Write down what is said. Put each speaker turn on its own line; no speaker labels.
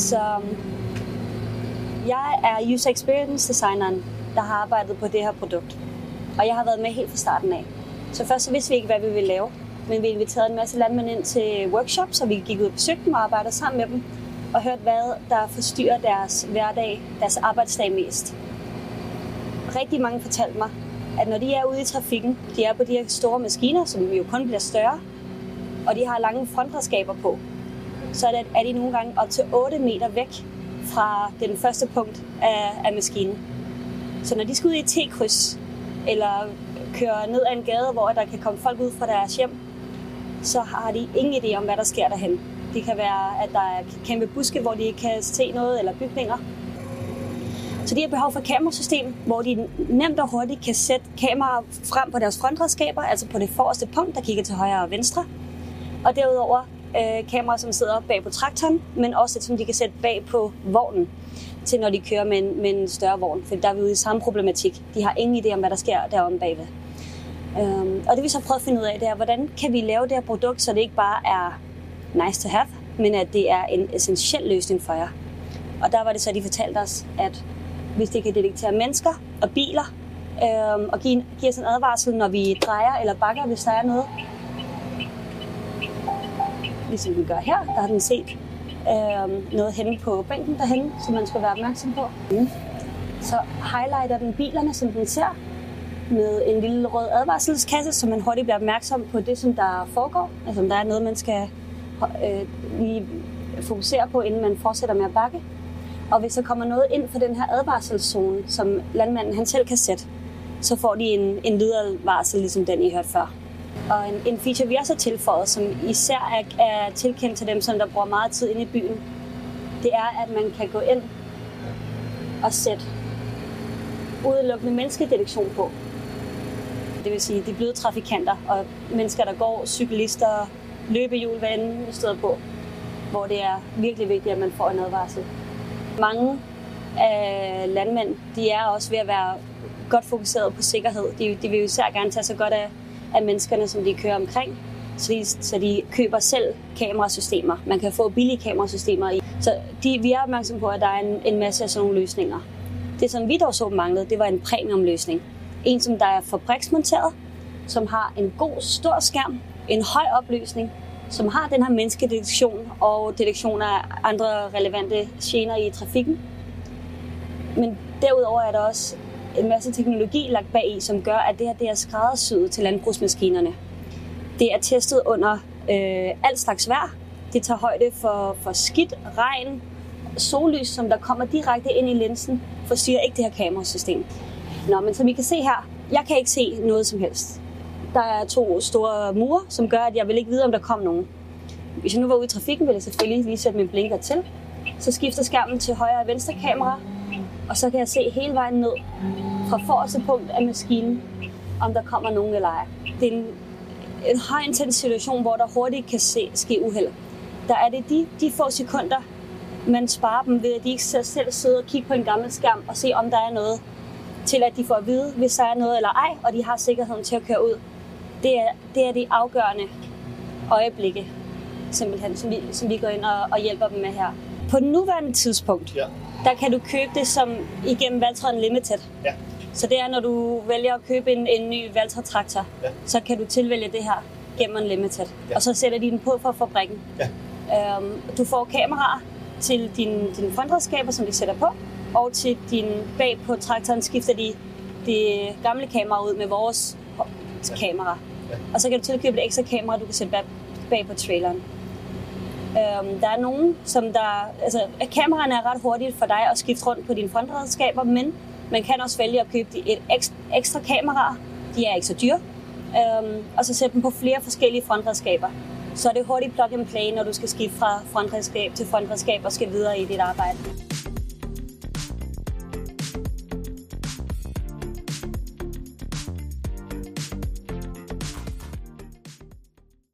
Så um, jeg er user experience designeren, der har arbejdet på det her produkt. Og jeg har været med helt fra starten af. Så først så vidste vi ikke, hvad vi ville lave. Men vi inviterede en masse landmænd ind til workshops, så vi gik ud og besøgte dem og arbejdede sammen med dem. Og hørte, hvad der forstyrrer deres hverdag, deres arbejdsdag mest. Rigtig mange fortalte mig, at når de er ude i trafikken, de er på de her store maskiner, som jo kun bliver større, og de har lange frontredskaber på, så er, det, er de nogle gange op til 8 meter væk fra den første punkt af, af maskinen. Så når de skal ud i et T-kryds, eller køre ned ad en gade, hvor der kan komme folk ud fra deres hjem, så har de ingen idé om, hvad der sker derhen. Det kan være, at der er kæmpe buske, hvor de ikke kan se noget, eller bygninger. Så de har behov for et kamerasystem, hvor de nemt og hurtigt kan sætte kameraer frem på deres frontredskaber, altså på det forreste punkt, der kigger til højre og venstre. Og derudover øh, kamera, som sidder bag på traktoren, men også et, som de kan sætte bag på vognen, til når de kører med en, med en større vogn. For der er vi ude i samme problematik. De har ingen idé om, hvad der sker deromme bagved. Øhm, og det vi så prøvet at finde ud af, det er, hvordan kan vi lave det her produkt, så det ikke bare er nice to have, men at det er en essentiel løsning for jer. Og der var det så, de fortalte os, at hvis det kan detektere mennesker og biler, øhm, og give, give os en advarsel, når vi drejer eller bakker, hvis der er noget, ligesom vi gør her. Der har den set øh, noget henne på bænken derhen, som man skal være opmærksom på. Mm. Så highlighter den bilerne, som den ser, med en lille rød advarselskasse, så man hurtigt bliver opmærksom på det, som der foregår. Altså om der er noget, man skal øh, lige fokusere på, inden man fortsætter med at bakke. Og hvis der kommer noget ind for den her advarselszone, som landmanden han selv kan sætte, så får de en, en lydadvarsel, ligesom den I hørte før. Og en, en feature, vi også har tilføjet, som især er, er tilkendt til dem, som der bruger meget tid inde i byen, det er, at man kan gå ind og sætte udelukkende menneskedetektion på. Det vil sige de bløde trafikanter og mennesker, der går, cyklister, løbehjul, hvad end steder på, hvor det er virkelig vigtigt, at man får en advarsel. Mange af landmænd, de er også ved at være godt fokuseret på sikkerhed. De, de vil jo især gerne tage sig godt af af menneskerne, som de kører omkring, så de, så de køber selv kamerasystemer. Man kan få billige kamerasystemer i. Så de, vi er opmærksom på, at der er en, en masse af sådan nogle løsninger. Det, som vi dog så manglede, det var en premium-løsning. En, som der er fabriksmonteret, som har en god, stor skærm, en høj opløsning, som har den her menneskedetektion og detektion af andre relevante gener i trafikken. Men derudover er der også en masse teknologi lagt bag i, som gør, at det her det er skræddersyet til landbrugsmaskinerne. Det er testet under øh, alt slags vejr. Det tager højde for, for skidt, regn, sollys, som der kommer direkte ind i linsen, forstyrrer ikke det her kamerasystem. Nå, men som I kan se her, jeg kan ikke se noget som helst. Der er to store mure, som gør, at jeg vil ikke vide, om der kom nogen. Hvis jeg nu var ude i trafikken, ville jeg selvfølgelig lige sætte min blinker til. Så skifter skærmen til højre og venstre kamera, og så kan jeg se hele vejen ned fra forreste punkt af maskinen, om der kommer nogen eller ej. Det er en, en høj intens situation, hvor der hurtigt kan se, ske uheld. Der er det de, de få sekunder, man sparer dem ved, at de ikke selv sidder og kigger på en gammel skærm og se, om der er noget, til at de får at vide, hvis der er noget eller ej, og de har sikkerheden til at køre ud. Det er, det er det afgørende øjeblikke, simpelthen, som vi, som vi går ind og, og hjælper dem med her. På den nuværende tidspunkt, ja der kan du købe det som igennem Valtra Unlimited. Ja. Så det er, når du vælger at købe en, en ny Valtra traktor, ja. så kan du tilvælge det her gennem Unlimited. Ja. Og så sætter de den på fra fabrikken. Ja. Øhm, du får kameraer til dine din frontredskaber, som de sætter på, og til din bag på traktoren skifter de det gamle kamera ud med vores kamera. Ja. Og så kan du tilkøbe et ekstra kamera, du kan sætte bag, bag på traileren. Øhm, der er nogen, som der... Altså, kameraerne er ret hurtigt for dig at skifte rundt på dine frontredskaber, men man kan også vælge at købe et ekstra, ekstra kamera. De er ikke så dyre. Øhm, og så sætte dem på flere forskellige frontredskaber. Så er det hurtigt plug and play, når du skal skifte fra frontredskab til frontredskab og skal videre i dit arbejde.